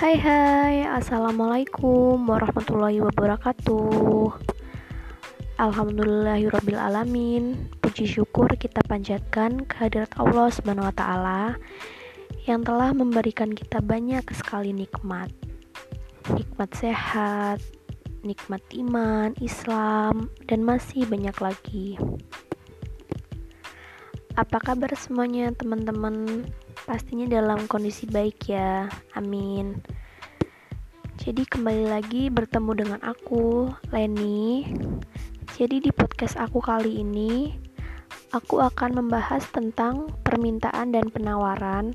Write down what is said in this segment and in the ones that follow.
Hai hai, Assalamualaikum warahmatullahi wabarakatuh. Alhamdulillahirrabbilalamin Puji syukur kita panjatkan kehadirat Allah subhanahu Yang telah memberikan kita banyak sekali nikmat. Nikmat sehat, nikmat iman, Islam, dan masih banyak lagi. Apa kabar semuanya teman-teman? Pastinya dalam kondisi baik ya, amin. Jadi kembali lagi bertemu dengan aku, Leni. Jadi di podcast aku kali ini, aku akan membahas tentang permintaan dan penawaran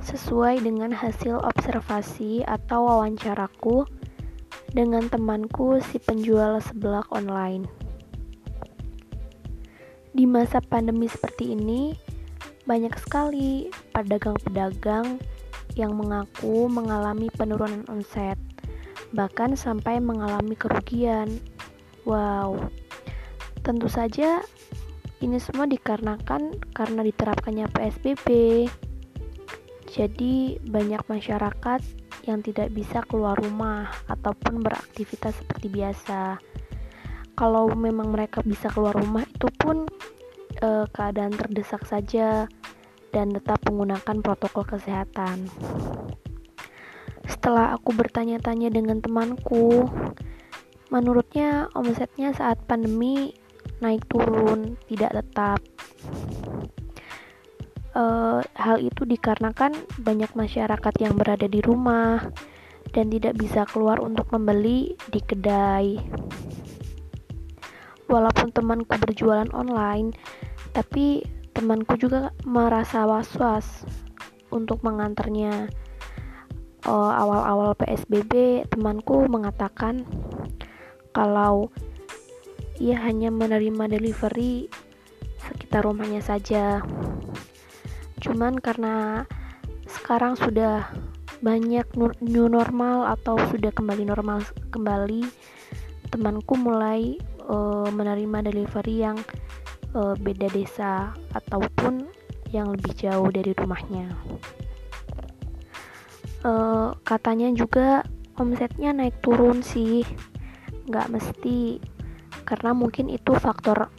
sesuai dengan hasil observasi atau wawancaraku dengan temanku si penjual seblak online. Di masa pandemi seperti ini, banyak sekali pedagang-pedagang yang mengaku mengalami penurunan omset, bahkan sampai mengalami kerugian. Wow, tentu saja ini semua dikarenakan karena diterapkannya PSBB. Jadi, banyak masyarakat yang tidak bisa keluar rumah ataupun beraktivitas seperti biasa. Kalau memang mereka bisa keluar rumah, itu pun e, keadaan terdesak saja dan tetap menggunakan protokol kesehatan. Setelah aku bertanya-tanya dengan temanku, menurutnya omsetnya saat pandemi naik turun, tidak tetap. E, hal itu dikarenakan banyak masyarakat yang berada di rumah dan tidak bisa keluar untuk membeli di kedai. Walaupun temanku berjualan online, tapi temanku juga merasa was-was untuk mengantarnya. Uh, awal-awal PSBB temanku mengatakan kalau ia hanya menerima delivery sekitar rumahnya saja. Cuman karena sekarang sudah banyak new normal atau sudah kembali normal kembali temanku mulai uh, menerima delivery yang uh, beda desa ataupun yang lebih jauh dari rumahnya. Uh, katanya juga omsetnya naik turun sih, nggak mesti karena mungkin itu faktor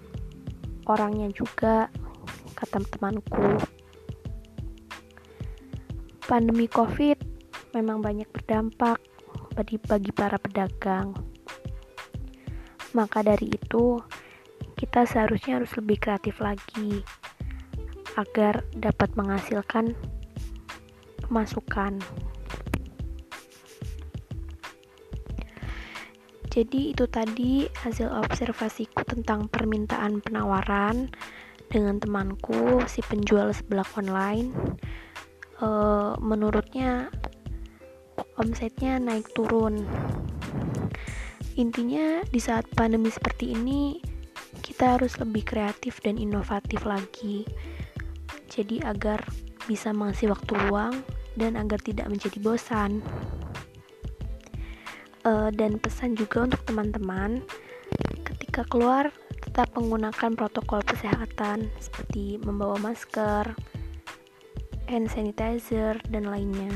orangnya juga kata temanku. Pandemi COVID memang banyak berdampak bagi, bagi para pedagang. Maka dari itu, kita seharusnya harus lebih kreatif lagi agar dapat menghasilkan pemasukan. Jadi itu tadi hasil observasiku tentang permintaan penawaran dengan temanku si penjual sebelah online. E, menurutnya omsetnya naik turun. Intinya di saat pandemi seperti ini kita harus lebih kreatif dan inovatif lagi. Jadi agar bisa mengisi waktu luang dan agar tidak menjadi bosan. Uh, dan pesan juga untuk teman-teman, ketika keluar tetap menggunakan protokol kesehatan seperti membawa masker, hand sanitizer, dan lainnya.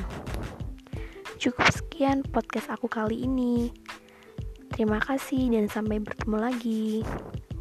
Cukup sekian podcast aku kali ini. Terima kasih dan sampai bertemu lagi.